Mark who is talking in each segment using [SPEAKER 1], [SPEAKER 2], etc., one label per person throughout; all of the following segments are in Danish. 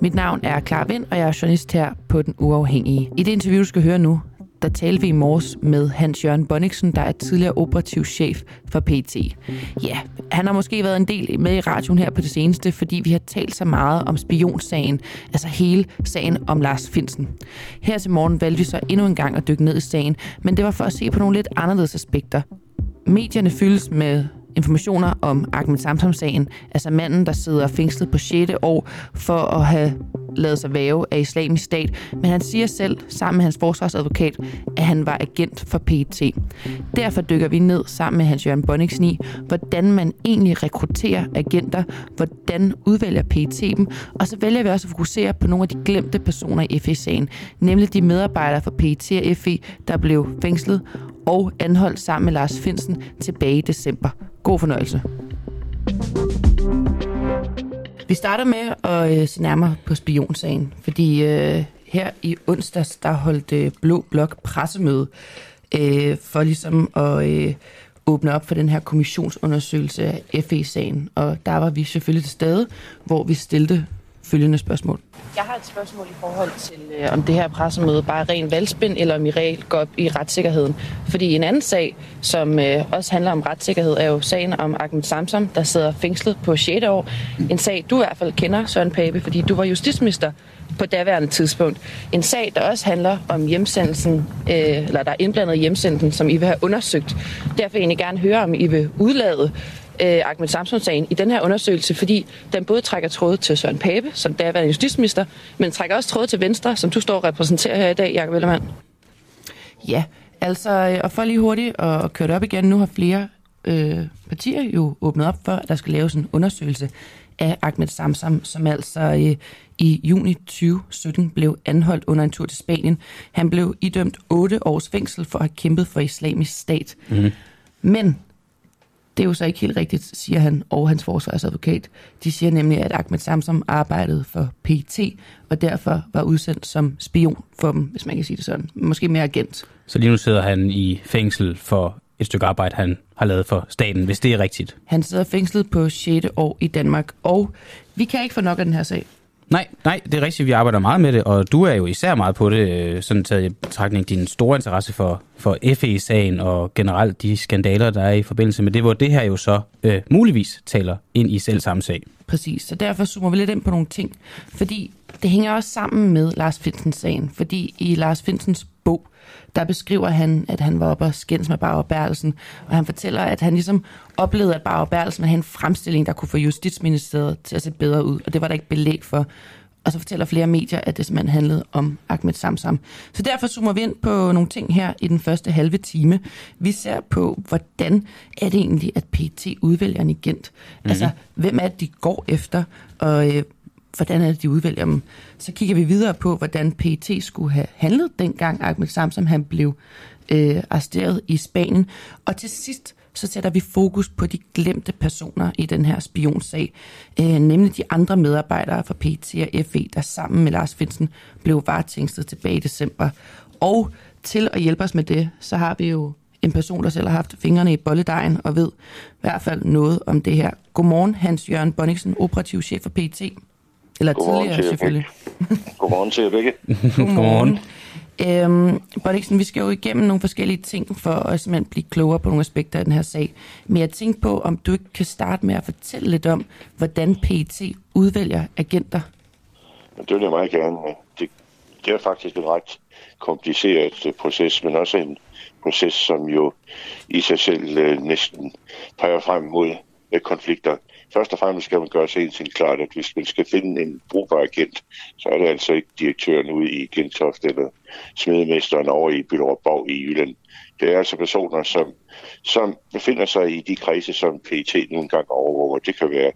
[SPEAKER 1] Mit navn er Clara Vind, og jeg er journalist her på Den Uafhængige. I det interview, du skal høre nu, der talte vi i morges med Hans Jørgen Bonniksen, der er tidligere operativ chef for PT. Ja, han har måske været en del med i radioen her på det seneste, fordi vi har talt så meget om spionsagen, altså hele sagen om Lars Finsen. Her til morgen valgte vi så endnu en gang at dykke ned i sagen, men det var for at se på nogle lidt anderledes aspekter. Medierne fyldes med informationer om Ahmed Samsam-sagen, altså manden, der sidder fængslet på 6. år for at have lavet sig væve af islamisk stat, men han siger selv, sammen med hans forsvarsadvokat, at han var agent for PET. Derfor dykker vi ned sammen med Hans Jørgen Bonniksen i, hvordan man egentlig rekrutterer agenter, hvordan udvælger PET dem, og så vælger vi også at fokusere på nogle af de glemte personer i FE-sagen, nemlig de medarbejdere for PET og FE, der blev fængslet og anholdt sammen med Lars Finsen tilbage i december. God fornøjelse. Vi starter med at øh, se nærmere på spionsagen, fordi øh, her i onsdags, der holdt øh, Blå Blok pressemøde øh, for ligesom at øh, åbne op for den her kommissionsundersøgelse af FE-sagen. Og der var vi selvfølgelig til stede, hvor vi stillede følgende spørgsmål. Jeg har et spørgsmål i forhold til, øh, om det her pressemøde bare er ren valgspind, eller om I reelt går op i retssikkerheden. Fordi en anden sag, som øh, også handler om retssikkerhed, er jo sagen om Ahmed Samsam, der sidder fængslet på 6. år. En sag, du i hvert fald kender, Søren Pape, fordi du var justitsminister på daværende tidspunkt. En sag, der også handler om hjemsendelsen, øh, eller der er indblandet hjemsendelsen, som I vil have undersøgt. Derfor vil jeg egentlig gerne høre, om I vil udlade øh, Ahmed Samson-sagen i den her undersøgelse, fordi den både trækker tråd til Søren Pape, som daværende justitsminister, men trækker også tråd til Venstre, som du står og repræsenterer her i dag, Jacob Ellemann. Ja, altså, øh, og for lige hurtigt at køre det op igen, nu har flere øh, partier jo åbnet op for, at der skal laves en undersøgelse af Ahmed Samsam, som altså øh, i juni 2017 blev anholdt under en tur til Spanien. Han blev idømt 8 års fængsel for at have kæmpet for islamisk stat. Mm. Men det er jo så ikke helt rigtigt, siger han og hans forsvarsadvokat. De siger nemlig, at Ahmed Samsam arbejdede for PT, og derfor var udsendt som spion for dem, hvis man kan sige det sådan. Måske mere agent.
[SPEAKER 2] Så lige nu sidder han i fængsel for et stykke arbejde, han har lavet for staten, hvis det er rigtigt.
[SPEAKER 1] Han sidder fængslet på 6. år i Danmark, og vi kan ikke få nok af den her sag.
[SPEAKER 2] Nej, nej, det er rigtigt, vi arbejder meget med det, og du er jo især meget på det, øh, sådan taget i betragtning din store interesse for, for FE-sagen og generelt de skandaler, der er i forbindelse med det, hvor det her jo så øh, muligvis taler ind i selv samme sag.
[SPEAKER 1] Præcis, så derfor zoomer vi lidt ind på nogle ting, fordi det hænger også sammen med Lars Finsens sagen, fordi i Lars Finsens bog, der beskriver han, at han var oppe og skændes med Bauer Bertelsen, og han fortæller, at han ligesom oplevede, at Bauer Bertelsen havde en fremstilling, der kunne få Justitsministeriet til at se bedre ud, og det var der ikke belæg for. Og så fortæller flere medier, at det simpelthen handlede om Ahmed Samsam. Så derfor zoomer vi ind på nogle ting her i den første halve time. Vi ser på, hvordan er det egentlig, at PT udvælger en agent? Mm-hmm. Altså, hvem er det, de går efter? Og øh, hvordan er det, de udvælger dem. Så kigger vi videre på, hvordan PET skulle have handlet dengang Ahmed Samsam han blev øh, arresteret i Spanien. Og til sidst så sætter vi fokus på de glemte personer i den her spionsag, øh, nemlig de andre medarbejdere fra PT og FE, der sammen med Lars Finsen blev varetængstet tilbage i december. Og til at hjælpe os med det, så har vi jo en person, der selv har haft fingrene i bolledejen og ved i hvert fald noget om det her. Godmorgen, Hans Jørgen Bonniksen, operativ chef for PT. Eller Godmorgen tidligere, selvfølgelig.
[SPEAKER 3] Godmorgen til jer begge.
[SPEAKER 1] Godmorgen. Øhm, Bodiksen, vi skal jo igennem nogle forskellige ting for at simpelthen blive klogere på nogle aspekter af den her sag. Men jeg tænkte på, om du ikke kan starte med at fortælle lidt om, hvordan PET udvælger agenter.
[SPEAKER 3] Det vil jeg meget gerne. Det, det er faktisk en ret kompliceret øh, proces, men også en proces, som jo i sig selv øh, næsten peger frem mod konflikter først og fremmest skal man gøre sig en ting klart, at hvis man skal finde en brugbar agent, så er det altså ikke direktøren ude i Gentofte eller smedemesteren over i Bylderup Borg i Jylland. Det er altså personer, som, som befinder sig i de kredse, som PET nogle gange overvåger. Det kan være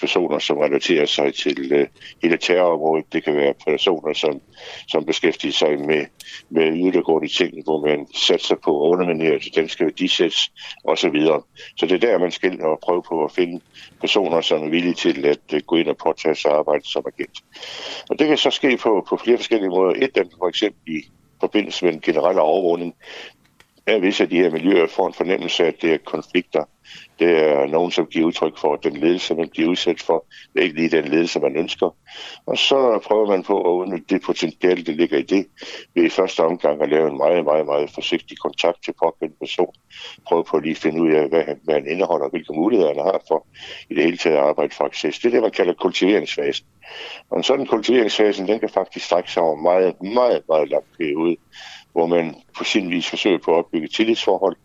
[SPEAKER 3] personer, som relaterer sig til øh, hele terrorområdet. Det kan være personer, som, som beskæftiger sig med, med yderliggående ting, hvor man satser på at underminere til danske værdisæts osv. Så det er der, man skal og prøve på at finde personer, som er villige til at øh, gå ind og påtage sig arbejde som agent. Og det kan så ske på, på flere forskellige måder. Et af dem for eksempel i forbindelse med den generelle overvågning, er, hvis af de her miljøer får en fornemmelse af, at det er konflikter, Det er nogen, som giver udtryk for, at den ledelse, man bliver udsat for, det er ikke lige den ledelse, man ønsker. Og så prøver man på at udnytte det potentiale, der ligger i det, ved i første omgang at lave en meget, meget, meget forsigtig kontakt til pågældende person. Prøve på at lige finde ud af, hvad han, hvad han indeholder, og hvilke muligheder han har for i det hele taget at arbejde for access. Det er det, man kalder kultiveringsfasen. Og en sådan kultiveringsfase, den kan faktisk strække sig over meget, meget, meget lang periode hvor man på sin vis forsøger på at opbygge tillidsforhold.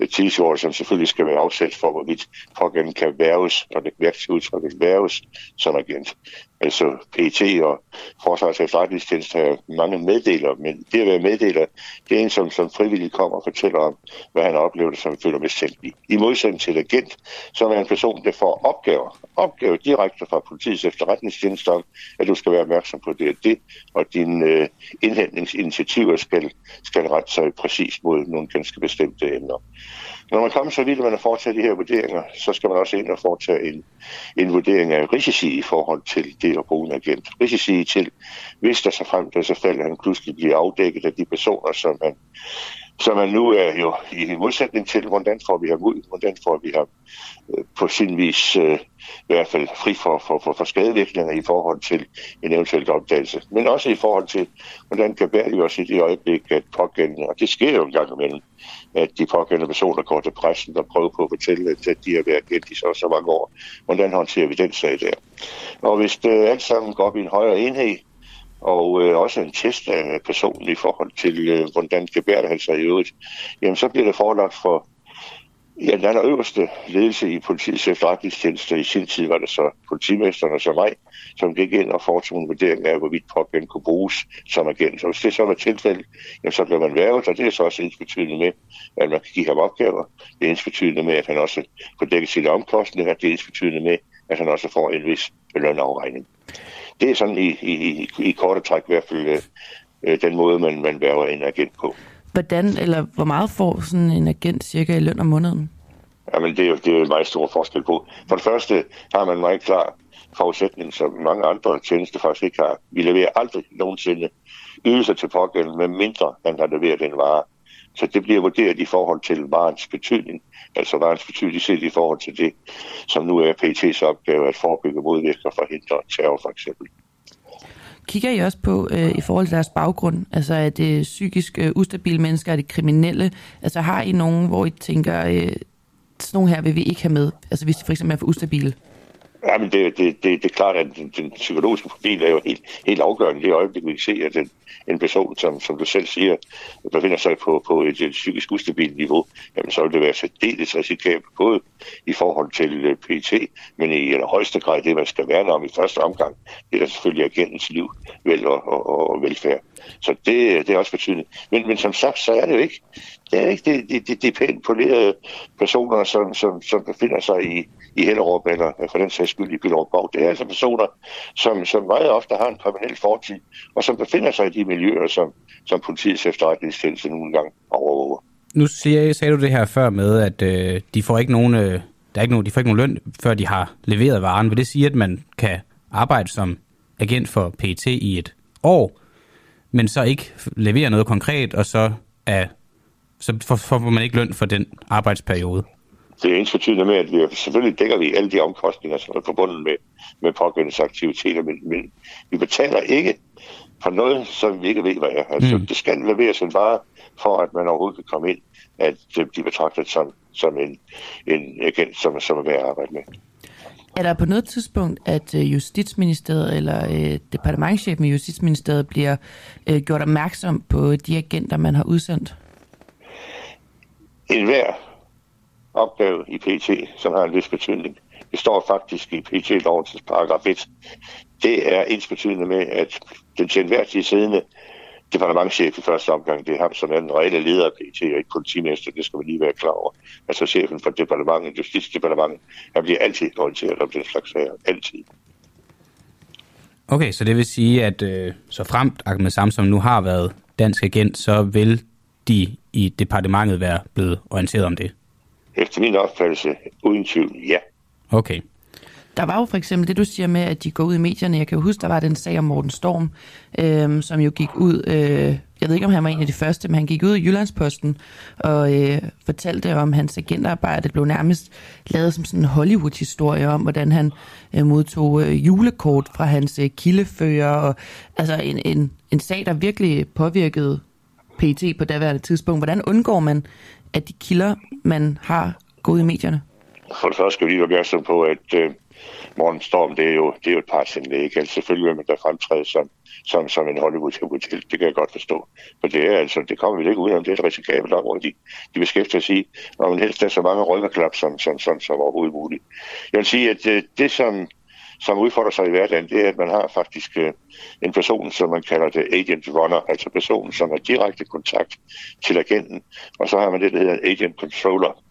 [SPEAKER 3] Et tillidsforhold, som selvfølgelig skal være afsat for, hvorvidt pågældende kan værves, og det værste udtryk værves som agent. Altså PET og Forsvars efterretningstjeneste har mange meddelere, men det at være meddeler, det er en, som, som frivilligt kommer og fortæller om, hvad han oplever, som føler mistænkelig. I modsætning til agent, som er en person, der får opgaver, opgaver direkte fra politiets efterretningstjeneste om, at du skal være opmærksom på det og det, og dine øh, indhentningsinitiativer skal, skal rette sig præcis mod nogle ganske bestemte emner. Når man kommer så vidt, at man har foretaget de her vurderinger, så skal man også ind og foretage en, en vurdering af risici i forhold til det at bruge en agent. Risici til, hvis der så frem til så falder, han pludselig bliver afdækket af de personer, som man, som man nu er jo i modsætning til, hvordan får vi ham ud, hvordan får vi ham øh, på sin vis øh, i hvert fald fri for, for, for, for skadevirkninger i forhold til en eventuel opdagelse. Men også i forhold til, hvordan kan vi os i det øjeblik, at pågældende, og det sker jo en gang imellem, at de pågældende personer går til pressen og prøver på at fortælle, at de har været kendt i så, så mange år. Hvordan håndterer vi den sag der? Og hvis det alt sammen går op i en højere enhed, og øh, også en test af personen i forhold til, øh, hvordan gebærer han sig i øvrigt, jamen så bliver det forelagt for Ja, den allerøverste ledelse i politiets efterretningstjeneste i sin tid var det så politimesteren og så mig, som gik ind og foretog en vurdering af, hvorvidt pågældende kunne bruges som agent. Så hvis det så var tilfældet, jamen, så blev man værvet, og det er så også ens betydende med, at man kan give ham opgaver. Det er ens betydende med, at han også får dækket sine omkostninger. Det er ens betydende med, at han også får en vis lønafregning. Det er sådan i, i, i, i korte træk i hvert fald øh, den måde, man, man værver en agent på.
[SPEAKER 1] Hvordan eller hvor meget får sådan en agent cirka i løn om måneden?
[SPEAKER 3] Jamen, det er jo, det er jo en meget stor forskel på. For det første har man en meget klar forudsætning, som mange andre tjenester faktisk ikke har. Vi leverer aldrig nogensinde ydelser til pågældende, med mindre han har leveret en vare. Så det bliver vurderet i forhold til varens betydning. Altså varens betydning set i forhold til det, som nu er PT's opgave at forebygge, modvirke og forhindre terror for eksempel.
[SPEAKER 1] Kigger I også på øh, i forhold til deres baggrund? Altså er det psykisk øh, ustabile mennesker, er det kriminelle? Altså har I nogen, hvor I tænker, øh, sådan nogle her vil vi ikke have med? Altså hvis de for eksempel er for ustabile?
[SPEAKER 3] Ja, men det, det, det, det er klart, at den, den psykologiske profil er jo helt, helt afgørende. Det øjeblik, vi se at en, en person, som, som du selv siger, befinder sig på, på et, et psykisk ustabilt niveau, jamen så vil det være særdeles risikabelt, både i forhold til øh, PT, men i højeste grad det, man skal værne om i første omgang, det er der selvfølgelig agentens liv, vel og, og, og velfærd. Så det, øh, det er også betydende. Men, men som sagt, så er det jo ikke, det er ikke de, de, de, de pænt polerede personer, som, som, som befinder sig i, i Hellerup, eller øh, for den sags skyld i Byllerup Det er altså personer, som, som meget ofte har en kriminel fortid, og som befinder sig i de miljøer, som, som politiets efterretningstjeneste nogle gange overvåger.
[SPEAKER 2] Nu siger, sagde du det her før med, at øh, de får ikke nogen, øh, der er ikke nogen, de får ikke nogen løn, før de har leveret varen. Vil det sige, at man kan arbejde som agent for PET i et år, men så ikke levere noget konkret, og så, er, så får man ikke løn for den arbejdsperiode?
[SPEAKER 3] Det er ens betydende med, at vi selvfølgelig dækker vi alle de omkostninger, som er forbundet med, med pågældendes aktiviteter, men, men vi betaler ikke for noget, som vi ikke ved, hvad er. Altså, mm. Det skal leveres en vare, for at man overhovedet kan komme ind, at de betragtet som, som en, en agent, som, som er værd at arbejde med.
[SPEAKER 1] Er der på noget tidspunkt, at øh, Justitsministeriet eller øh, departementchefen i Justitsministeriet bliver øh, gjort opmærksom på de agenter, man har udsendt?
[SPEAKER 3] En hver opgave i PT, som har en vis betydning, det står faktisk i PT-lovens paragraf 1. Det er ens betydende med, at den til enhver tid siddende departementchef i første omgang, det er ham, som er den reelle leder af PT, og ikke politimester, det skal man lige være klar over. Altså chefen for departementet, justitsdepartementet, han bliver altid orienteret om den slags sager. Altid.
[SPEAKER 2] Okay, så det vil sige, at øh, så fremt Ahmed Samsom nu har været dansk agent, så vil de i departementet være blevet orienteret om det?
[SPEAKER 3] Efter min opfattelse, uden tvivl, ja.
[SPEAKER 2] Okay.
[SPEAKER 1] der var jo for eksempel det, du siger med, at de går ud i medierne. Jeg kan jo huske, der var den sag om Morten Storm, øh, som jo gik ud... Øh, jeg ved ikke, om han var en af de første, men han gik ud i Jyllandsposten og øh, fortalte om hans agentarbejde. Det blev nærmest lavet som sådan en Hollywood-historie om, hvordan han øh, modtog øh, julekort fra hans øh, kildefører. Og, altså en, en, en sag, der virkelig påvirkede PT på daværende tidspunkt. Hvordan undgår man, at de kilder, man har, gået i medierne?
[SPEAKER 3] For det første skal vi lige være opmærksom på, at øh, Morten Storm, det er jo, det er jo et partsindlæg. Altså selvfølgelig vil man da fremtræde som, som, som en Hollywood-hotel. Det kan jeg godt forstå. For det er altså, det kommer vi ikke ud af, det er et risikabelt område, de, de beskæftiger sig i. Når man helst er så mange rykkerklap som, som, som, som overhovedet muligt. Jeg vil sige, at øh, det, som, som udfordrer sig i hverdagen, det er, at man har faktisk øh, en person, som man kalder det agent runner, altså personen, som har direkte kontakt til agenten, og så har man det, der hedder agent controller.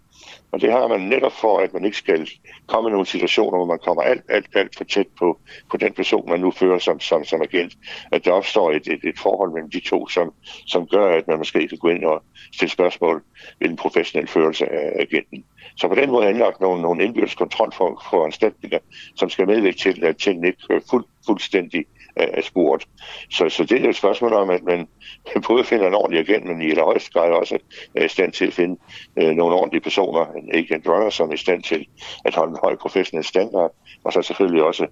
[SPEAKER 3] Og det har man netop for, at man ikke skal komme i nogle situationer, hvor man kommer alt, alt, alt for tæt på, på den person, man nu fører som, som, som agent. At der opstår et, et, et forhold mellem de to, som, som gør, at man måske kan gå ind og stille spørgsmål ved en professionel førelse af agenten. Så på den måde er anlagt nogle, nogle indbyrdes kontrolforanstaltninger, som skal medvirke til, at tingene ikke kører fuld, fuldstændig Øh, af sporet. Så, så det er et spørgsmål om, at man både finder en ordentlig agent, men i allerhøjeste grad også er i stand til at finde øh, nogle ordentlige personer, en agent runner, som er i stand til at holde en høj professionel standard, og så selvfølgelig også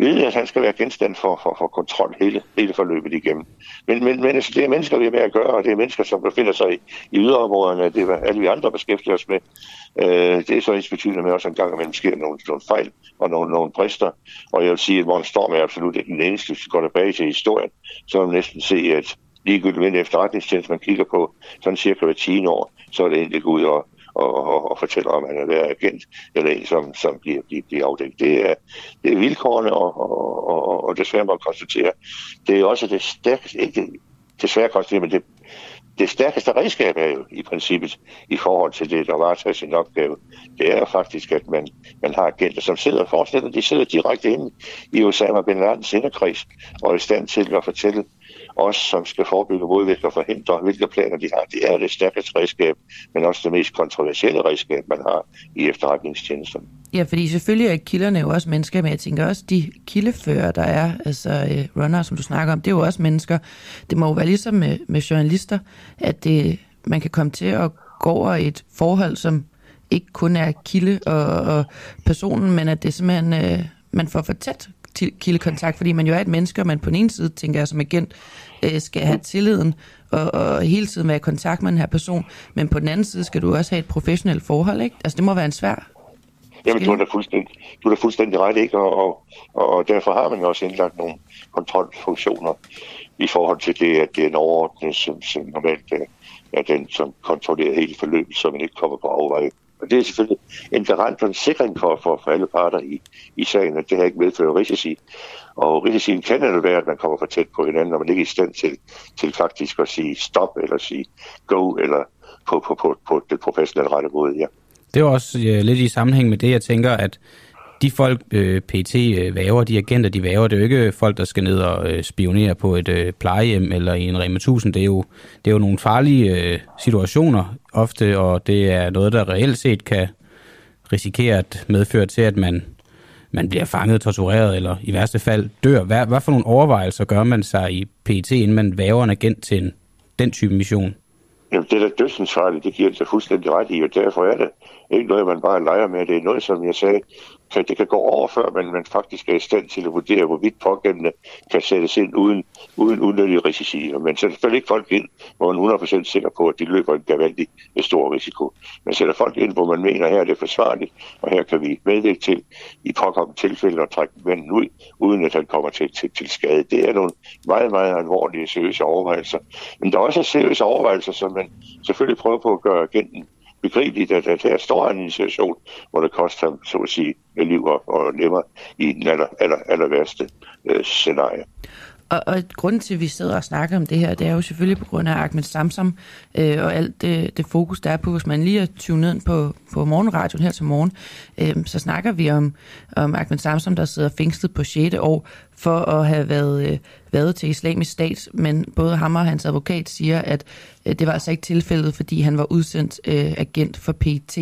[SPEAKER 3] vide, at han skal være genstand for, for, for kontrol hele, hele forløbet igennem. Men, men, men altså, det er mennesker, vi er med at gøre, og det er mennesker, som befinder sig i, i yderområderne. Det er alle vi andre beskæftiger os med. Øh, det er så ens betydende med, at også en gang imellem sker nogle, nogle fejl og nogle, nogle brister. Og jeg vil sige, at Morten Storm er absolut ikke den eneste, hvis vi går tilbage til historien, så vil man næsten se, at ligegyldigt hvilken efterretningstjeneste man kigger på, sådan cirka hver 10 år, så er det egentlig ud og, og, og, og fortæller om, han er været agent, eller en, som, som bliver, bliver, bliver afdækket. Det er, det er vilkårene, og, og, og, og desværre må konstatere, det er også det stærkeste, ikke desværre konstatere, men det, det stærkeste redskab er jo i princippet i forhold til det, der var sin opgave. Det er faktisk, at man, man har agenter, som sidder og forestiller, de sidder direkte inde i Osama Bin Ladens inderkreds og er i stand til at fortælle os, som skal forebygge, modvirke og forhindre, hvilke planer de har. Det er det stærkeste redskab, men også det mest kontroversielle redskab, man har i efterretningstjenesten.
[SPEAKER 1] Ja, fordi selvfølgelig er kilderne jo også mennesker, men jeg tænker også, de kildefører, der er, altså øh, uh, runner, som du snakker om, det er jo også mennesker. Det må jo være ligesom med, med journalister, at det, man kan komme til at gå over et forhold, som ikke kun er kilde og, og personen, men at det simpelthen, øh, man får for tæt kildekontakt, fordi man jo er et menneske, og man på den ene side, tænker jeg som agent, øh, skal have tilliden og, og hele tiden være i kontakt med den her person, men på den anden side skal du også have et professionelt forhold, ikke? Altså det må være en svær
[SPEAKER 3] Jamen, du er da fuldstændig, du er da fuldstændig ret, ikke? Og, og, og derfor har man også indlagt nogle kontrolfunktioner i forhold til det, at det er en overordnet, som, som normalt er den, som kontrollerer hele forløbet, så man ikke kommer på afveje. Og det er selvfølgelig en garant for en sikring for, for, for alle parter i, i sagen, at det her ikke medfører risici. Og risicien kan det være, at man kommer for tæt på hinanden, når man ikke er i stand til, til faktisk at sige stop, eller sige go, eller på, på, på, på det professionelle rette måde, ja.
[SPEAKER 2] Det er også øh, lidt i sammenhæng med det, jeg tænker, at de folk, øh, PT øh, væver, de agenter, de væver, det er jo ikke folk, der skal ned og øh, spionere på et øh, plejehjem eller i en Rema 1000. Det er jo, det er jo nogle farlige øh, situationer ofte, og det er noget, der reelt set kan risikere at medføre til, at man, man bliver fanget, tortureret eller i værste fald dør. Hvad, hvad for nogle overvejelser gør man sig i PT, inden man væver en agent til en, den type mission?
[SPEAKER 3] Jamen, det er da dødsensfarligt, det giver det fuldstændig ret i, og derfor er det ikke noget, man bare leger med. Det er noget, som jeg sagde, kan, det kan gå over, før man, man faktisk er i stand til at vurdere, hvorvidt pågældende kan sættes ind uden, uden unødige risici. Men sætter selvfølgelig ikke folk ind, hvor man er 100% sikker på, at de løber en gavaldig øh, stor risiko. Men sætter folk ind, hvor man mener, at her er det forsvarligt, og her kan vi medvirke til i påkommende tilfælde at trække manden ud, uden at han kommer til, til, til skade. Det er nogle meget, meget alvorlige, seriøse overvejelser. Men der er også seriøse overvejelser, som man selvfølgelig prøver på at gøre agenten begribeligt, at, at her står han i en situation, hvor det koster ham, så at sige, liv og, og lemmer i den aller, aller, aller værste øh, scenarie.
[SPEAKER 1] Og, og grund til, at vi sidder og snakker om det her, det er jo selvfølgelig på grund af Ahmed Samsam øh, og alt det, det fokus, der er på. Hvis man lige er tunet ind på, på morgenradioen her til morgen, øh, så snakker vi om, om Ahmed Samsam, der sidder fængslet på 6. år for at have været, øh, været til islamisk stat. Men både ham og hans advokat siger, at øh, det var altså ikke tilfældet, fordi han var udsendt øh, agent for PT.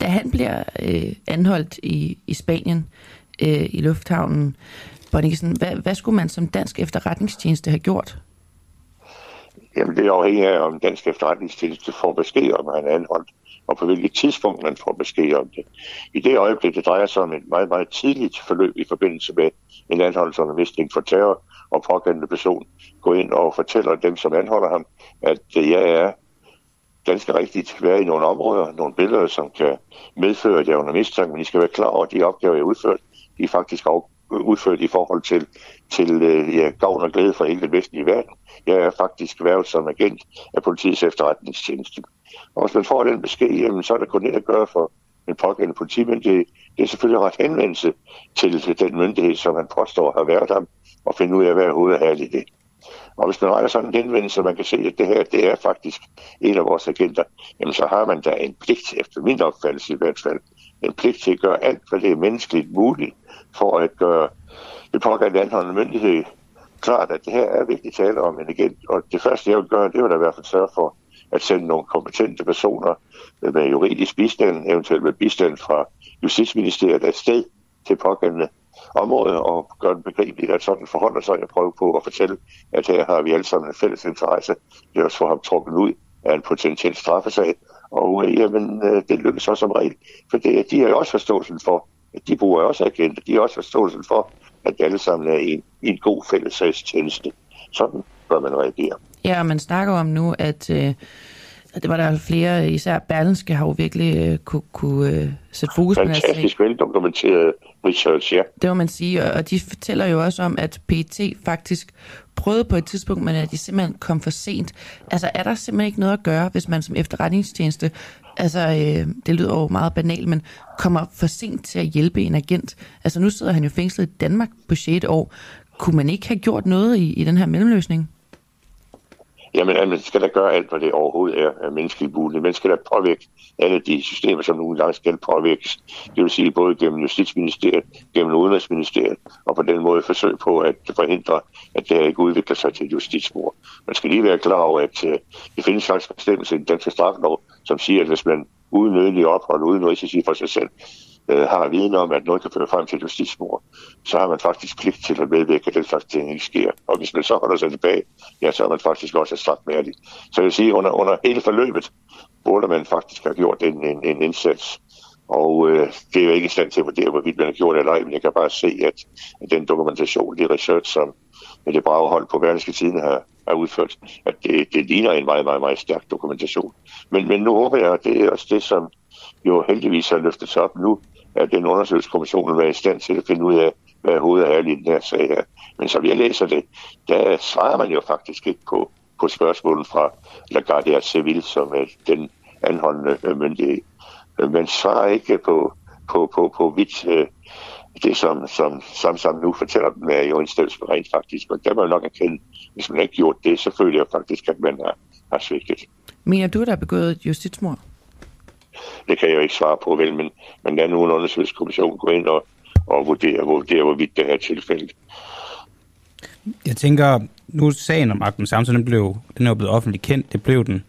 [SPEAKER 1] Da han bliver øh, anholdt i, i Spanien, øh, i lufthavnen. Bonniksen, hvad, hvad skulle man som dansk efterretningstjeneste have gjort?
[SPEAKER 3] Jamen, det er afhængigt af, om dansk efterretningstjeneste får besked om, at han er anholdt, og på hvilket tidspunkt man får besked om det. I det øjeblik, det drejer sig om et meget, meget tidligt forløb i forbindelse med en anholdelse under mistænkt for terror, og pågældende person går ind og fortæller dem, som anholder ham, at øh, jeg er ganske rigtigt være i nogle områder, nogle billeder, som kan medføre, at jeg er under mistanke, men I skal være klar over, at de opgaver, jeg har udført, de er faktisk udført i forhold til, til øh, ja, gavn og glæde for hele den vestlige verden. Jeg er faktisk været som agent af politiets efterretningstjeneste. Og hvis man får den besked, jamen, så er der kun det at gøre for en pågældende politimyndighed. Det er selvfølgelig ret henvendelse til den myndighed, som man påstår har været ham, og finde ud af, hvad er i det. Og hvis man retter sådan en henvendelse, så man kan se, at det her det er faktisk en af vores agenter, jamen så har man da en pligt, efter min opfattelse i hvert fald, en pligt til at gøre alt, hvad det er menneskeligt muligt, for at gøre det pågældende anholdende myndighed klart, at det her er vigtigt tale om en agent. Og det første, jeg vil gøre, det vil da i hvert fald sørge for at sende nogle kompetente personer med juridisk bistand, eventuelt med bistand fra Justitsministeriet afsted til pågældende område og gøre det begribeligt, at sådan forholder sig. Jeg prøver på at fortælle, at her har vi alle sammen en fælles interesse. Det er også for ham trukket ud af en potentiel straffesag. Og øh, jamen, øh, det lykkes også som regel. For det, de har jo også forståelsen for, at de bruger også agenter. De har også forståelsen for, at alle sammen er i en, en god fællesagstjeneste. Sådan bør man reagere.
[SPEAKER 1] Ja, og man snakker om nu, at øh, det var der flere, især Berlinske har jo virkelig øh, kunne, kunne øh, sætte fokus
[SPEAKER 3] på. Fantastisk veldokumenteret research, ja.
[SPEAKER 1] Det må man sige, og de fortæller jo også om, at PET faktisk prøvede på et tidspunkt, men at de simpelthen kom for sent. Altså er der simpelthen ikke noget at gøre, hvis man som efterretningstjeneste, altså øh, det lyder jo meget banalt, men kommer for sent til at hjælpe en agent. Altså nu sidder han jo fængslet i Danmark på 6. år. Kunne man ikke have gjort noget i, i den her mellemløsning?
[SPEAKER 3] Jamen, altså, man skal da gøre alt, hvad det overhovedet er, er menneskeligt muligt. Man skal da påvirke alle de systemer, som nogle gange skal påvirkes. Det vil sige både gennem Justitsministeriet, gennem Udenrigsministeriet, og på den måde forsøge på at forhindre, at det her ikke udvikler sig til et justitsmord. Man skal lige være klar over, at uh, det findes faktisk bestemmelse i den danske straffelov, som siger, at hvis man uden nødvendig ophold, uden risici for sig selv, øh, har viden om, at noget kan føre frem til et justitsmord, så har man faktisk pligt til at medvirke, at den slags ting ikke sker. Og hvis man så holder sig tilbage, ja, så er man faktisk også strafmærdig. Så jeg vil sige, under, under hele forløbet burde man faktisk have gjort en, en, en indsats. Og øh, det er jo ikke i stand til at vurdere, hvorvidt man har gjort det eller ej, men jeg kan bare se, at, at den dokumentation, det research, som med det brave hold på verdenske Tiden har, har udført, at det, det ligner en meget, meget, meget stærk dokumentation. Men, men nu håber jeg, at det er også det, som jo heldigvis har løftet sig op nu, at den undersøgelseskommission vil være i stand til at finde ud af, hvad hovedet er i den her sag her. Men som jeg læser det, der svarer man jo faktisk ikke på, på spørgsmålet fra La Guardia Civil, som er den anholdende øh, myndighed. Man svarer ikke på, på, på, på vidt øh, det, som, som Samsam nu fortæller dem, er jo en rent faktisk. Og der må jeg nok erkende, hvis man ikke gjort det, så føler jeg faktisk, at man har, har svigtet.
[SPEAKER 1] Mener du, der er begået justitsmord?
[SPEAKER 3] Det kan jeg jo ikke svare på, vel, men, men der er nu en undersøgelseskommission gå ind og, og vurdere, vurdere, hvorvidt det her tilfælde.
[SPEAKER 2] Jeg tænker, nu sagen om Agten Samson, den, blev, den er jo blevet offentligt kendt, det blev den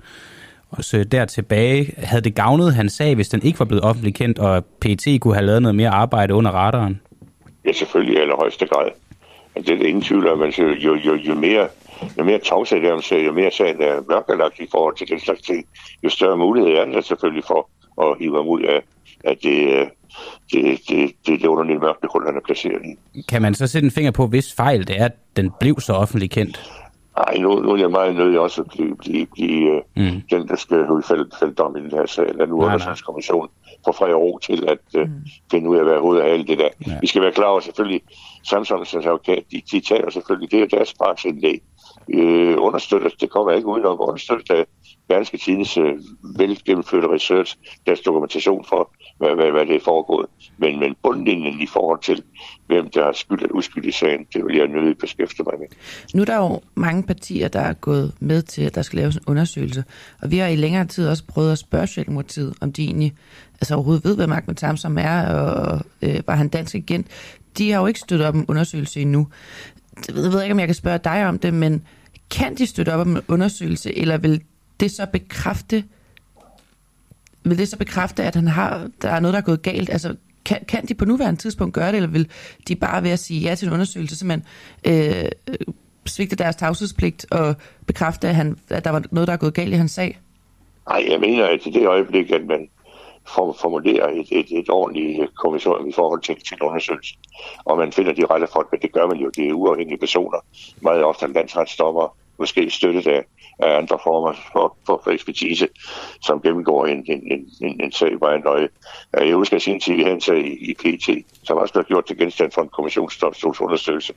[SPEAKER 2] også der tilbage. Havde det gavnet hans sag, hvis den ikke var blevet offentligt kendt, og PT kunne have lavet noget mere arbejde under radaren?
[SPEAKER 3] Ja, selvfølgelig i allerhøjeste grad. Det er det ingen tvivl om, at jo, jo, jo, jo mere jo mere tavshed der om jo mere sagen er mørkelagt i forhold til den slags ting, jo større mulighed er der selvfølgelig for at hive ham ud af, at det, det, det, det, det underlige mørke hul, han er placeret i.
[SPEAKER 2] Kan man så sætte en finger på, hvis fejl det er, at den blev så offentligt kendt?
[SPEAKER 3] Nej, nu, nu er jeg meget nødig også at blive, blive, blive mm. den, der skal fælde, fælde dom i den her sag. Lad nu undersøgelseskommissionen få fri ro til at uh, mm. finde ud af, hvad hovedet af alt det der. Ja. Vi skal være klar over selvfølgelig, Samsons advokat, de, de taler selvfølgelig, det er deres partsindlæg øh, understøtter, det kommer ikke udenom, understøtter af Berlingske Tidens øh, velgennemførte research, deres dokumentation for, hvad, hvad, hvad det er foregået. Men, men bundlinjen i forhold til, hvem der har skyld eller uskyld i sagen, det vil jeg nødigt beskæftige mig med.
[SPEAKER 1] Nu er der jo mange partier, der er gået med til, at der skal laves en undersøgelse, og vi har i længere tid også prøvet at spørge Socialdemokratiet, om de egentlig altså overhovedet ved, hvem Ahmed Samsom er, og øh, var han dansk agent. De har jo ikke støttet op en undersøgelse endnu. Jeg ved ikke, om jeg kan spørge dig om det, men kan de støtte op om en undersøgelse, eller vil det så bekræfte, vil det så bekræfte, at han har, der er noget, der er gået galt? Altså, kan, kan de på nuværende tidspunkt gøre det, eller vil de bare ved at sige ja til en undersøgelse, så man øh, svigte deres tavshedspligt og bekræfte, at, han, at der var noget, der er gået galt i hans sag?
[SPEAKER 3] Nej, jeg mener, at i det øjeblik, at man formulerer et, et, et ordentligt kommission i forhold til, til undersøgelsen, og man finder de rette folk, men det gør man jo, det er uafhængige personer, meget ofte landsretsdommer, måske støttet af, af andre former for, for, for ekspertise, som gennemgår en, en, en, en en sag meget nøje. Jeg husker at sin tid, vi havde en sag i, i PT, som også blev gjort til genstand for en kommissionsdomstolsundersøgelse.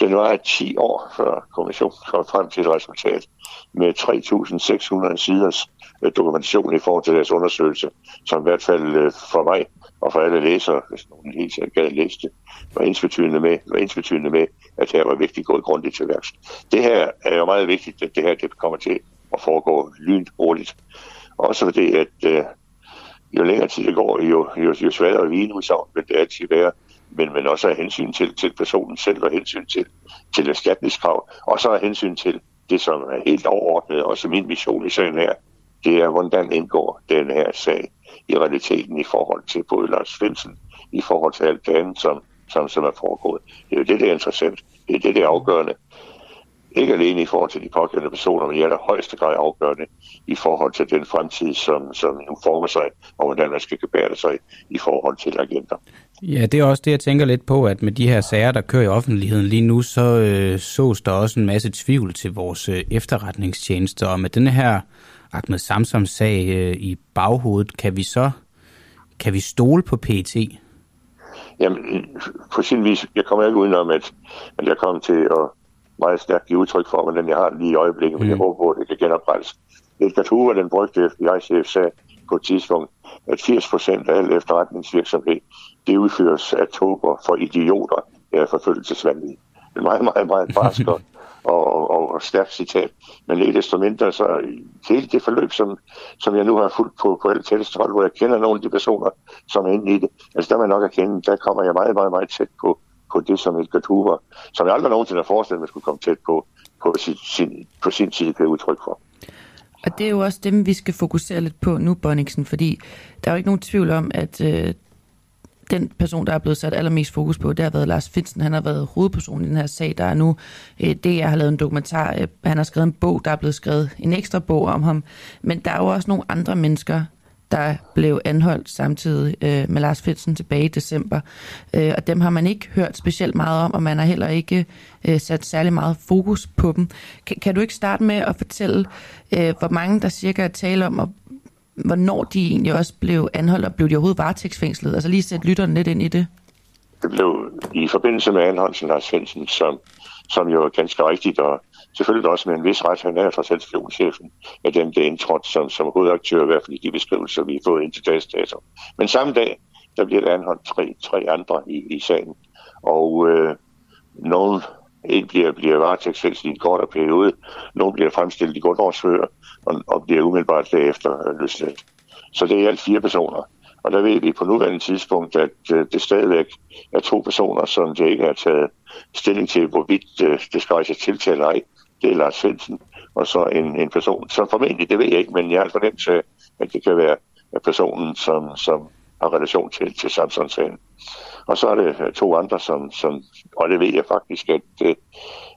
[SPEAKER 3] Den var 10 år før kommissionen kom frem til et resultat med 3.600 siders øh, dokumentation i forhold til deres undersøgelse, som i hvert fald øh, for mig og for alle læsere, hvis nogen helt sikkert gad læse det, var ensbetydende med, var ensbetydende med, at her var vigtigt gået grundigt til værks. Det her er jo meget vigtigt, at det her det kommer til at foregå lynhurtigt. Også fordi, at øh, jo længere tid det går, jo, jo, jo sværere vinudsavn vil det altid være, men, men også af hensyn til, til personen selv og hensyn til, til erstatningskrav, og så af hensyn til det, som er helt overordnet, og som min mission i sagen her, det er, hvordan indgår den her sag i realiteten i forhold til både Lars Svendsen, i forhold til alt det andet, som, som, som er foregået. Det er jo det, der er interessant. Det er det, der er afgørende. Ikke alene i forhold til de pågældende personer, men i allerhøjeste grad afgørende i forhold til den fremtid, som, som nu former sig, og hvordan man skal gebære sig i forhold til agenter.
[SPEAKER 2] Ja, det er også det, jeg tænker lidt på, at med de her sager, der kører i offentligheden lige nu, så øh, sås der også en masse tvivl til vores øh, efterretningstjenester, og med denne her Ahmed Samsams sag øh, i baghovedet, kan vi så kan vi stole på PET?
[SPEAKER 3] Jamen, på sin vis, jeg kommer ikke udenom, at, at jeg kommer til at meget stærkt give udtryk for, hvordan jeg har lige i øjeblikket, men mm. jeg håber på, at det kan genoprettes. Edgar Hoover, den brygte FBI-chef, sagde på et tidspunkt, at 80 procent af al efterretningsvirksomhed, det udføres af tober for idioter, er forfølgelsesvandlige. Det er meget, meget, meget barsk og, og, og, og stærkt citat. Men ikke desto mindre, så hele det forløb, som, som jeg nu har fulgt på, på alle tætteste hold, hvor jeg kender nogle af de personer, som er inde i det, altså der må jeg nok erkende, der kommer jeg meget, meget, meget tæt på, på det, som Edgar Hoover, som jeg aldrig nogensinde har forestillet mig skulle komme tæt på, på sin, sin, på sin side, kan udtryk for.
[SPEAKER 1] Og det er jo også dem, vi skal fokusere lidt på nu, Bonniksen, fordi der er jo ikke nogen tvivl om, at øh, den person, der er blevet sat allermest fokus på, det har været Lars Finsen. Han har været hovedpersonen i den her sag. Der er nu, øh, det jeg har lavet en dokumentar, øh, han har skrevet en bog, der er blevet skrevet en ekstra bog om ham. Men der er jo også nogle andre mennesker, der blev anholdt samtidig øh, med Lars Finsen tilbage i december. Øh, og dem har man ikke hørt specielt meget om, og man har heller ikke øh, sat særlig meget fokus på dem. Kan, kan du ikke starte med at fortælle, øh, hvor mange der cirka er tale om, og hvornår de egentlig også blev anholdt, og blev de overhovedet varetægtsfængslet? Altså lige sætte lytteren lidt ind i det.
[SPEAKER 3] Det blev i forbindelse med anholdelsen af Lars Finsen, som, som jo er ganske rigtigt, og selvfølgelig også med en vis ret, han er fra spionchefen af dem, der indtrådt som, som hovedaktør, i hvert fald i de beskrivelser, vi har fået ind til dags dato. Men samme dag, der bliver der anholdt tre, tre andre i, i sagen, og øh, nogen en bliver, bliver varetægtsfængslet i en kortere periode, nogen bliver fremstillet i grundårsfører, års og, og bliver umiddelbart derefter øh, løsladt. Så det er i alt fire personer. Og der ved vi på nuværende tidspunkt, at øh, det stadigvæk er to personer, som det ikke har taget stilling til, hvorvidt øh, det skal rejse tiltale eller ej. Det er Lars Svendsen, og så en, en person, som formentlig, det ved jeg ikke, men jeg har en til, at det kan være personen, som, som har relation til, til Samsung-sagen. Og så er det øh, to andre, som, som og det ved jeg faktisk, at, øh,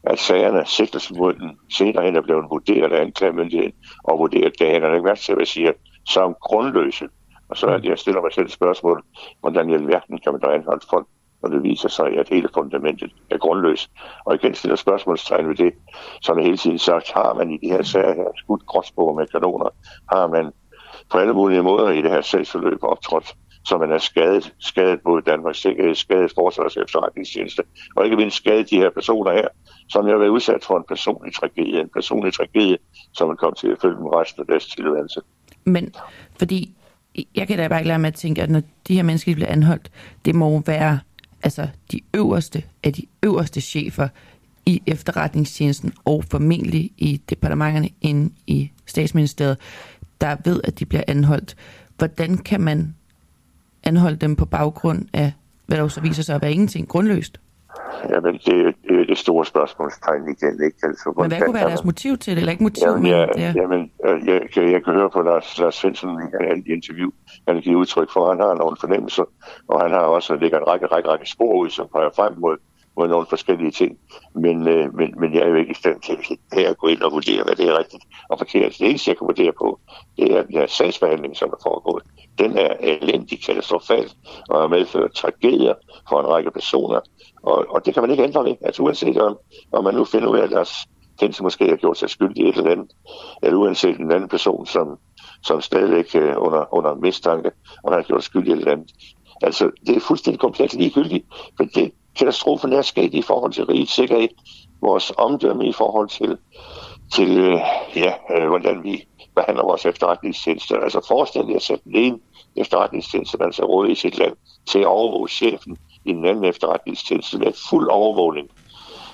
[SPEAKER 3] at sagerne, sigtelsen mod den senere hen er blevet vurderet af anklagemyndigheden, og vurderet, det hænger ikke værd til, at jeg siger, som grundløse. Og så er det, jeg stiller mig selv et spørgsmål, hvordan i alverden kan man da anholde folk, når det viser sig, at hele fundamentet er grundløst. Og igen stiller spørgsmålstegn ved det, som jeg hele tiden sagt, har man i de her sager her skudt gråsbog med kanoner, har man på alle mulige måder i det her sagsforløb optrådt så man er skadet, skadet både Danmarks Sikkerhed, skadet Forsvars efterretningstjeneste, og ikke mindst skadet de her personer her, som jeg har været udsat for en personlig tragedie, en personlig tragedie, som man kom til at følge dem resten af deres tilværelse.
[SPEAKER 1] Men fordi jeg kan da bare ikke lade med at tænke, at når de her mennesker bliver anholdt, det må være altså de øverste af de øverste chefer i efterretningstjenesten og formentlig i departementerne inde i statsministeriet, der ved, at de bliver anholdt. Hvordan kan man anholde dem på baggrund af, hvad der så viser sig at være ingenting grundløst?
[SPEAKER 3] Jamen, det, det er det store spørgsmålstegn igen. Ikke?
[SPEAKER 1] Altså, Men hvad kunne være deres motiv til det? Eller ikke motiv,
[SPEAKER 3] jamen, ja, det jamen øh, jeg, jeg, jeg kan høre på Lars, Lars Svendsen i et interview, han har givet udtryk for, at han har nogle fornemmelser, og han har også ligger en række, række, række spor ud, som peger frem mod, mod nogle forskellige ting. Men, øh, men, men jeg er jo ikke i stand til her at gå ind og vurdere, hvad det er rigtigt og forkert. Altså, det eneste, jeg kan vurdere på, det er den her sagsbehandling, som er foregået. Den er elendig, katastrofal og har medført tragedier for en række personer. Og, og det kan man ikke ændre ved. Altså uanset om, om man nu finder ud af, at deres kendte måske har gjort sig skyldig i et eller andet, eller uanset en anden person, som, som stadigvæk er under, under mistanke, og har gjort sig skyldig i et eller andet. Altså, det er fuldstændig komplet ligegyldigt, for det, katastrofen er sket i forhold til rigets sikkerhed, vores omdømme i forhold til, til øh, ja, øh, hvordan vi behandler vores efterretningstjenester. Altså forestil jer at sætte den ene efterretningstjeneste, man så råd i sit land, til at overvåge chefen i den anden efterretningstjeneste med fuld overvågning.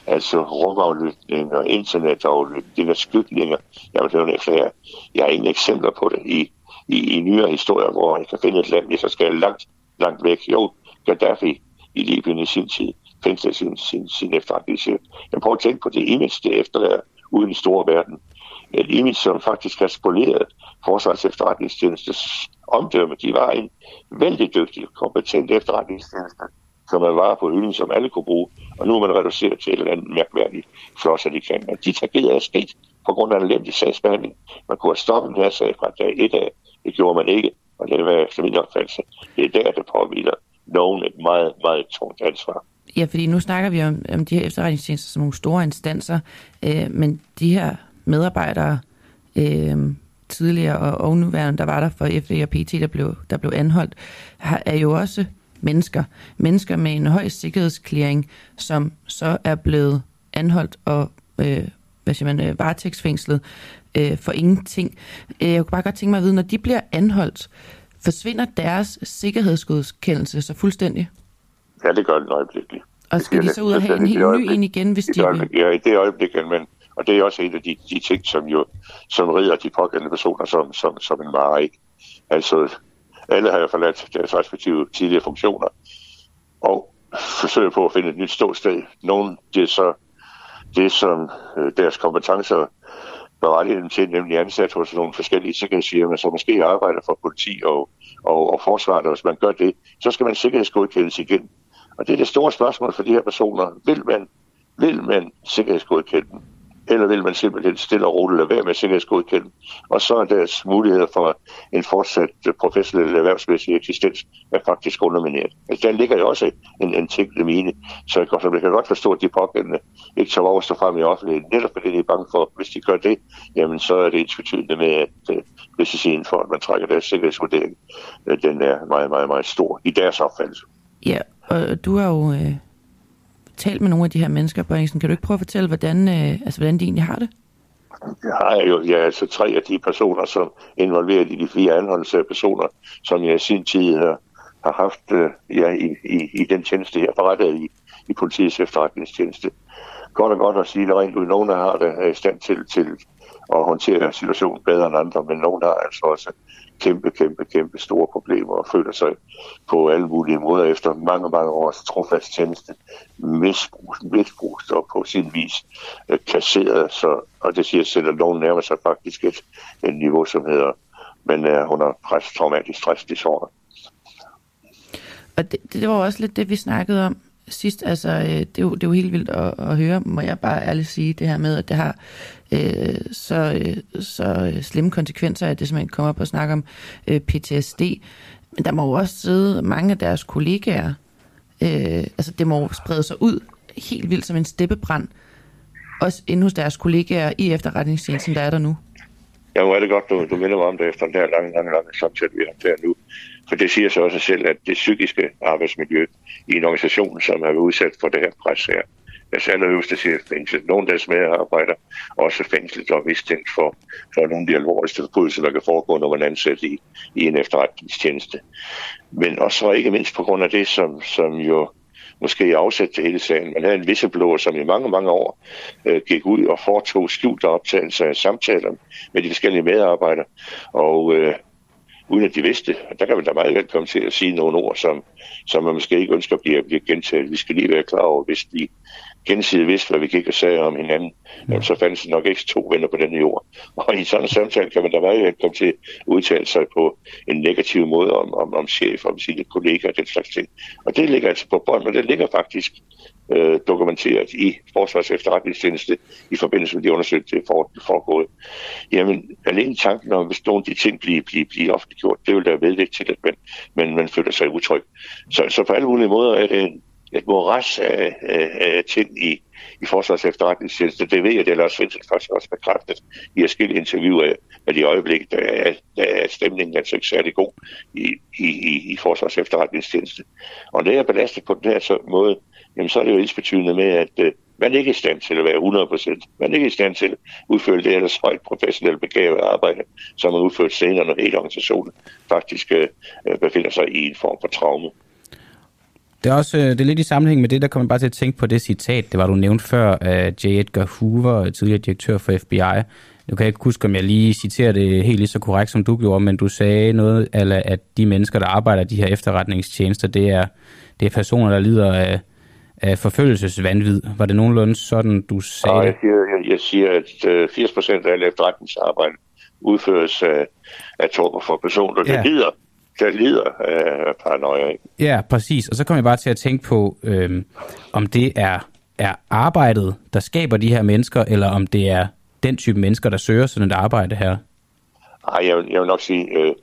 [SPEAKER 3] Altså rumaflytning og internetaflytning og skygninger. Jeg vil høre efter her. Jeg har ingen eksempler på det i, i, i nyere historier, hvor jeg kan finde et land, jeg skal langt, langt væk. Jo, Gaddafi i Libyen i sin tid fængslet sin, sin, sin efterretningschef. Jeg prøver at tænke på det image, det efterlader uden i store verden. Et image, som faktisk har spoleret Forsvars efterretningstjenestes omdømme. De var en vældig dygtig, kompetent efterretningstjeneste, som man var på hylden, som alle kunne bruge. Og nu er man reduceret til et eller andet mærkværdigt floss, at de kan. Og de tragedier er sket på grund af en elendig sagsbehandling. Man kunne have stoppet den her sag fra dag et af. Det gjorde man ikke, og det var efter min opfattelse. Det er der, det påviler nogen et meget, meget tungt ansvar.
[SPEAKER 1] Ja, fordi nu snakker vi om, om de her efterretningstjenester som nogle store instanser, øh, men de her medarbejdere, øh, tidligere og, og nuværende, der var der for FD og PT, der blev, der blev anholdt, er jo også mennesker. Mennesker med en høj sikkerhedsklæring, som så er blevet anholdt og øh, hvad siger man, øh, varetægtsfængslet øh, for ingenting. Øh, jeg kunne bare godt tænke mig at vide, når de bliver anholdt, forsvinder deres sikkerhedsgodkendelse så fuldstændig?
[SPEAKER 3] Ja, det gør den øjeblikkeligt.
[SPEAKER 1] Og skal de så ud og have en helt ny en igen, hvis de
[SPEAKER 3] vil? Ja, i det øjeblik, men og det er også en af de, de ting, som jo som rider de pågældende personer som, som, som en vare, ikke? Altså, alle har jo forladt deres respektive tidligere funktioner, og forsøger på at finde et nyt ståsted. Nogle, det er så det, som øh, deres kompetencer berettiget dem til, nemlig ansat hos nogle forskellige sikkerhedsfirmaer, som måske arbejder for politi og, og, og forsvaret, og hvis man gør det, så skal man sikkerhedsgodkendes igen. Og det er det store spørgsmål for de her personer. Vil man, vil man sikkerhedsgodkende dem? Eller vil man simpelthen stille og roligt lade være med sikkerhedsgodkende. Og så er deres muligheder for en fortsat øh, professionel erhvervsmæssig eksistens er faktisk undermineret. Altså, der ligger jo også en, en ting i mine, så jeg, så jeg kan godt forstå, at de pågældende ikke tager over frem i offentligheden. Netop fordi de er bange for, hvis de gør det, jamen så er det ensbetydende med, at uh, risicien for, at man trækker deres sikkerhedsvurdering, uh, den er meget, meget, meget stor i deres opfattelse.
[SPEAKER 1] Ja, og du har jo øh, talt med nogle af de her mennesker, Børingsen. Kan du ikke prøve at fortælle, hvordan, øh, altså, hvordan de egentlig har det?
[SPEAKER 3] Jeg har jeg jo. ja, er altså tre af de personer, som er involveret i de fire anholdelser personer, som jeg i sin tid har, har haft øh, ja, i, i, i den tjeneste, jeg forrettet i, i politiets efterretningstjeneste. Godt og godt at sige det rent ud. Nogle har det er i stand til, til at håndtere situationen bedre end andre, men nogle har altså også kæmpe, kæmpe, kæmpe store problemer og føler sig på alle mulige måder efter mange, mange års trofast tjeneste misbrugt, misbrugt og på sin vis øh, kasseret. Så, og det siger selv, at loven nærmer sig faktisk et, et niveau, som hedder, men øh, er under pres, traumatisk stressdisorder.
[SPEAKER 1] Og det, det var også lidt det, vi snakkede om sidst, altså, øh, det, er jo, det er jo helt vildt at, at høre, må jeg bare ærligt sige, det her med, at det har øh, så, øh, så øh, slemme konsekvenser, at det simpelthen kommer op og snakke om øh, PTSD. Men der må jo også sidde mange af deres kollegaer, øh, altså det må sprede sig ud helt vildt som en steppebrand, også inde hos deres kollegaer i efterretningstjenesten, der er der nu.
[SPEAKER 3] Ja, hvor er det godt, du, du minder mig om det efter den der lange, lange, lange samtale, vi har der nu. For det siger så også selv, at det psykiske arbejdsmiljø i en organisation, som er udsat for det her pres her, deres øverste chef fængsel. Nogle af deres medarbejdere også fængslet og mistænkt for, for nogle af de alvorligste forbrydelser, der kan foregå, når man er ansat i, i en efterretningstjeneste. Men også ikke mindst på grund af det, som, som jo måske afsæt til hele sagen. Man havde en whistleblower, som i mange, mange år øh, gik ud og foretog skjulte optagelser af samtaler med de forskellige medarbejdere. Og øh, uden at de vidste. Og der kan man da meget vel komme til at sige nogle ord, som, som man måske ikke ønsker at blive, blive gentaget. Vi skal lige være klar over, hvis de gensidigt vidste, hvad vi gik og sagde om hinanden, jamen, så fandtes nok ikke to venner på denne jord. Og i sådan en samtale kan man da vel komme til at udtale sig på en negativ måde om, om, om chef, om sine kollegaer og den slags ting. Og det ligger altså på bånd, og det ligger faktisk øh, dokumenteret i Forsvars efterretningstjeneste i forbindelse med de undersøgelser, der er foregået. Jamen, alene tanken om, hvis nogle af de ting bliver, bliver, bliver offentliggjort, det vil da vedvægt til, at man, man, man føler sig utryg. Så, så på alle mulige måder er det en, et moras af, af, af ting i, i Forsvars efterretningstjeneste. Det ved jeg, det er Lars Svendsen faktisk også bekræftet i skille interview at i øjeblikket der er, der er stemningen altså ikke særlig god i, i, i, i Forsvars efterretningstjeneste. Og når jeg er belastet på den her så måde, jamen så er det jo ensbetydende med, at øh, man ikke er i stand til at være 100% Man er ikke i stand til at udføre det ellers højt professionelt begavet arbejde, som man udført senere, når hele organisationen faktisk øh, øh, befinder sig i en form for traume.
[SPEAKER 2] Det er også øh, det er lidt i sammenhæng med det, der kommer bare til at tænke på det citat, det var du nævnt før af J. Edgar Hoover, tidligere direktør for FBI. Nu kan jeg ikke huske, om jeg lige citerer det helt lige så korrekt, som du gjorde, men du sagde noget, eller at de mennesker, der arbejder i de her efterretningstjenester, det er, det er personer, der lider af, af forfølgelsesvandvid. Var det nogenlunde sådan, du sagde
[SPEAKER 3] ja, jeg siger, jeg, jeg siger, at 80 øh, procent af alle efterretningsarbejde udføres af, af torper for personer, der ja. lider der lider af paranoia.
[SPEAKER 2] Ja, præcis. Og så kommer jeg bare til at tænke på, øhm, om det er, er arbejdet, der skaber de her mennesker, eller om det er den type mennesker, der søger sådan et arbejde her?
[SPEAKER 3] Ej, jeg, jeg vil nok sige, øh,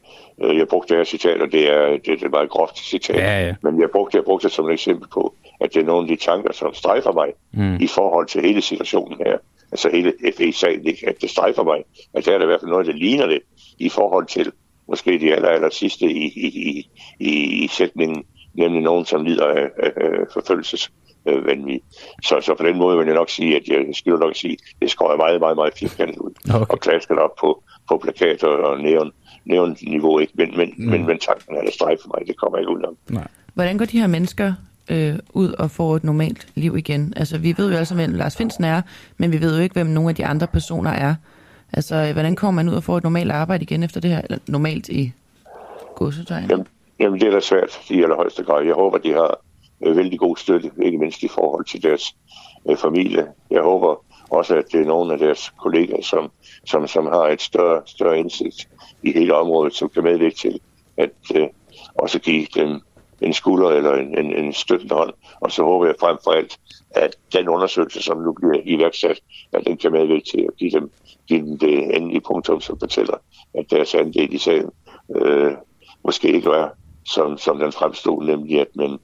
[SPEAKER 3] øh, jeg brugte det her citat, og det er, det, det er et meget groft citat,
[SPEAKER 2] ja, ja.
[SPEAKER 3] men jeg brugte, jeg brugte det som et eksempel på, at det er nogle af de tanker, som strejfer mig mm. i forhold til hele situationen her. Altså hele FE-sagen, at det strejfer mig. At der er i hvert fald noget, der ligner det i forhold til måske de aller, aller sidste i, i, i, i, i sætningen, nemlig nogen, som lider af, af, af forfølgelses Øh, så, så på den måde vil jeg nok sige, at jeg skal nok sige, det skår jeg meget, meget, meget firkantet ud. Okay. Og klasket op på, på plakater og nævn, nævn niveau, ikke? Men, men, mm. men, men tanken er der streg for mig, det kommer ikke ud om.
[SPEAKER 1] Nej. Hvordan går de her mennesker øh, ud og får et normalt liv igen? Altså, vi ved jo altså, hvem Lars Finsen er, men vi ved jo ikke, hvem nogle af de andre personer er. Altså, øh, hvordan kommer man ud og får et normalt arbejde igen efter det her? Eller normalt i godsetegn?
[SPEAKER 3] Jamen, jamen, det er da svært i allerhøjeste grad. Jeg håber, de har øh, vældig god støtte, ikke mindst i forhold til deres øh, familie. Jeg håber også, at det er nogle af deres kollegaer, som, som, som har et større, større indsigt i hele området, som kan medvirke til at øh, også give dem en skulder eller en, en, en støttende hånd. Og så håber jeg frem for alt, at den undersøgelse, som nu bliver iværksat, at den kan medvirke til at give dem, give dem det endelige punktum, som fortæller, at deres andel i sagen øh, måske ikke er, som, som den fremstod, nemlig at man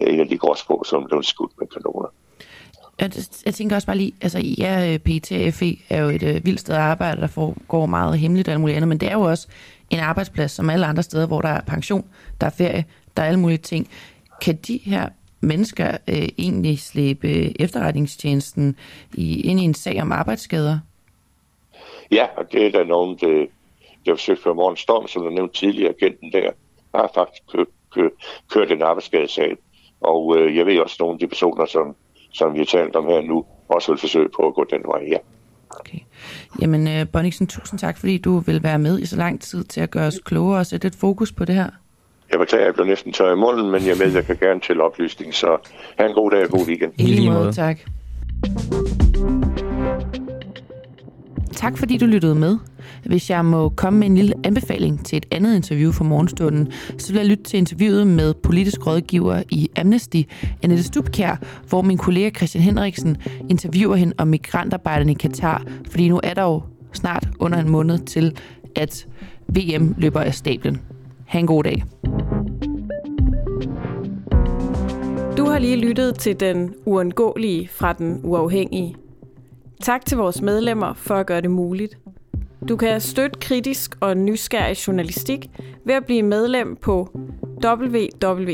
[SPEAKER 3] en af de gråsprog, som blev skudt med kanoner.
[SPEAKER 1] Jeg, jeg tænker også bare lige, altså ja, øh, PTFE er jo et øh, vildt sted at arbejde, der foregår meget hemmeligt og alt muligt andet, men det er jo også en arbejdsplads, som alle andre steder, hvor der er pension, der er ferie, der er alle mulige ting. Kan de her mennesker øh, egentlig slæbe efterretningstjenesten i, ind i en sag om arbejdsskader?
[SPEAKER 3] Ja, og det er der nogen, det, det har forsøgt for Morgen Storm, som du nævnte tidligere, agenten der, har faktisk kørt, kørt, kørt en arbejdsskadesag. Og øh, jeg ved også, nogle af de personer, som, som vi har talt om her nu, også vil forsøge på at gå den vej, ja.
[SPEAKER 1] Okay. Jamen, uh, Bonniksen, tusind tak, fordi du vil være med i så lang tid til at gøre os klogere og sætte et fokus på det her.
[SPEAKER 3] Jeg beklager, at jeg blev næsten tør i munden, men jeg medvirker gerne til oplysning, så have en god dag og god weekend.
[SPEAKER 1] I lige måde, tak. Tak fordi du lyttede med. Hvis jeg må komme med en lille anbefaling til et andet interview fra morgenstunden, så vil jeg lytte til interviewet med politisk rådgiver i Amnesty, Annette Stubkær, hvor min kollega Christian Henriksen interviewer hende om migrantarbejderne i Katar, fordi nu er der jo snart under en måned til, at VM løber af stablen. Ha' en god dag.
[SPEAKER 4] Du har lige lyttet til den uundgåelige fra den uafhængige. Tak til vores medlemmer for at gøre det muligt. Du kan støtte kritisk og nysgerrig journalistik ved at blive medlem på www.duah.dk.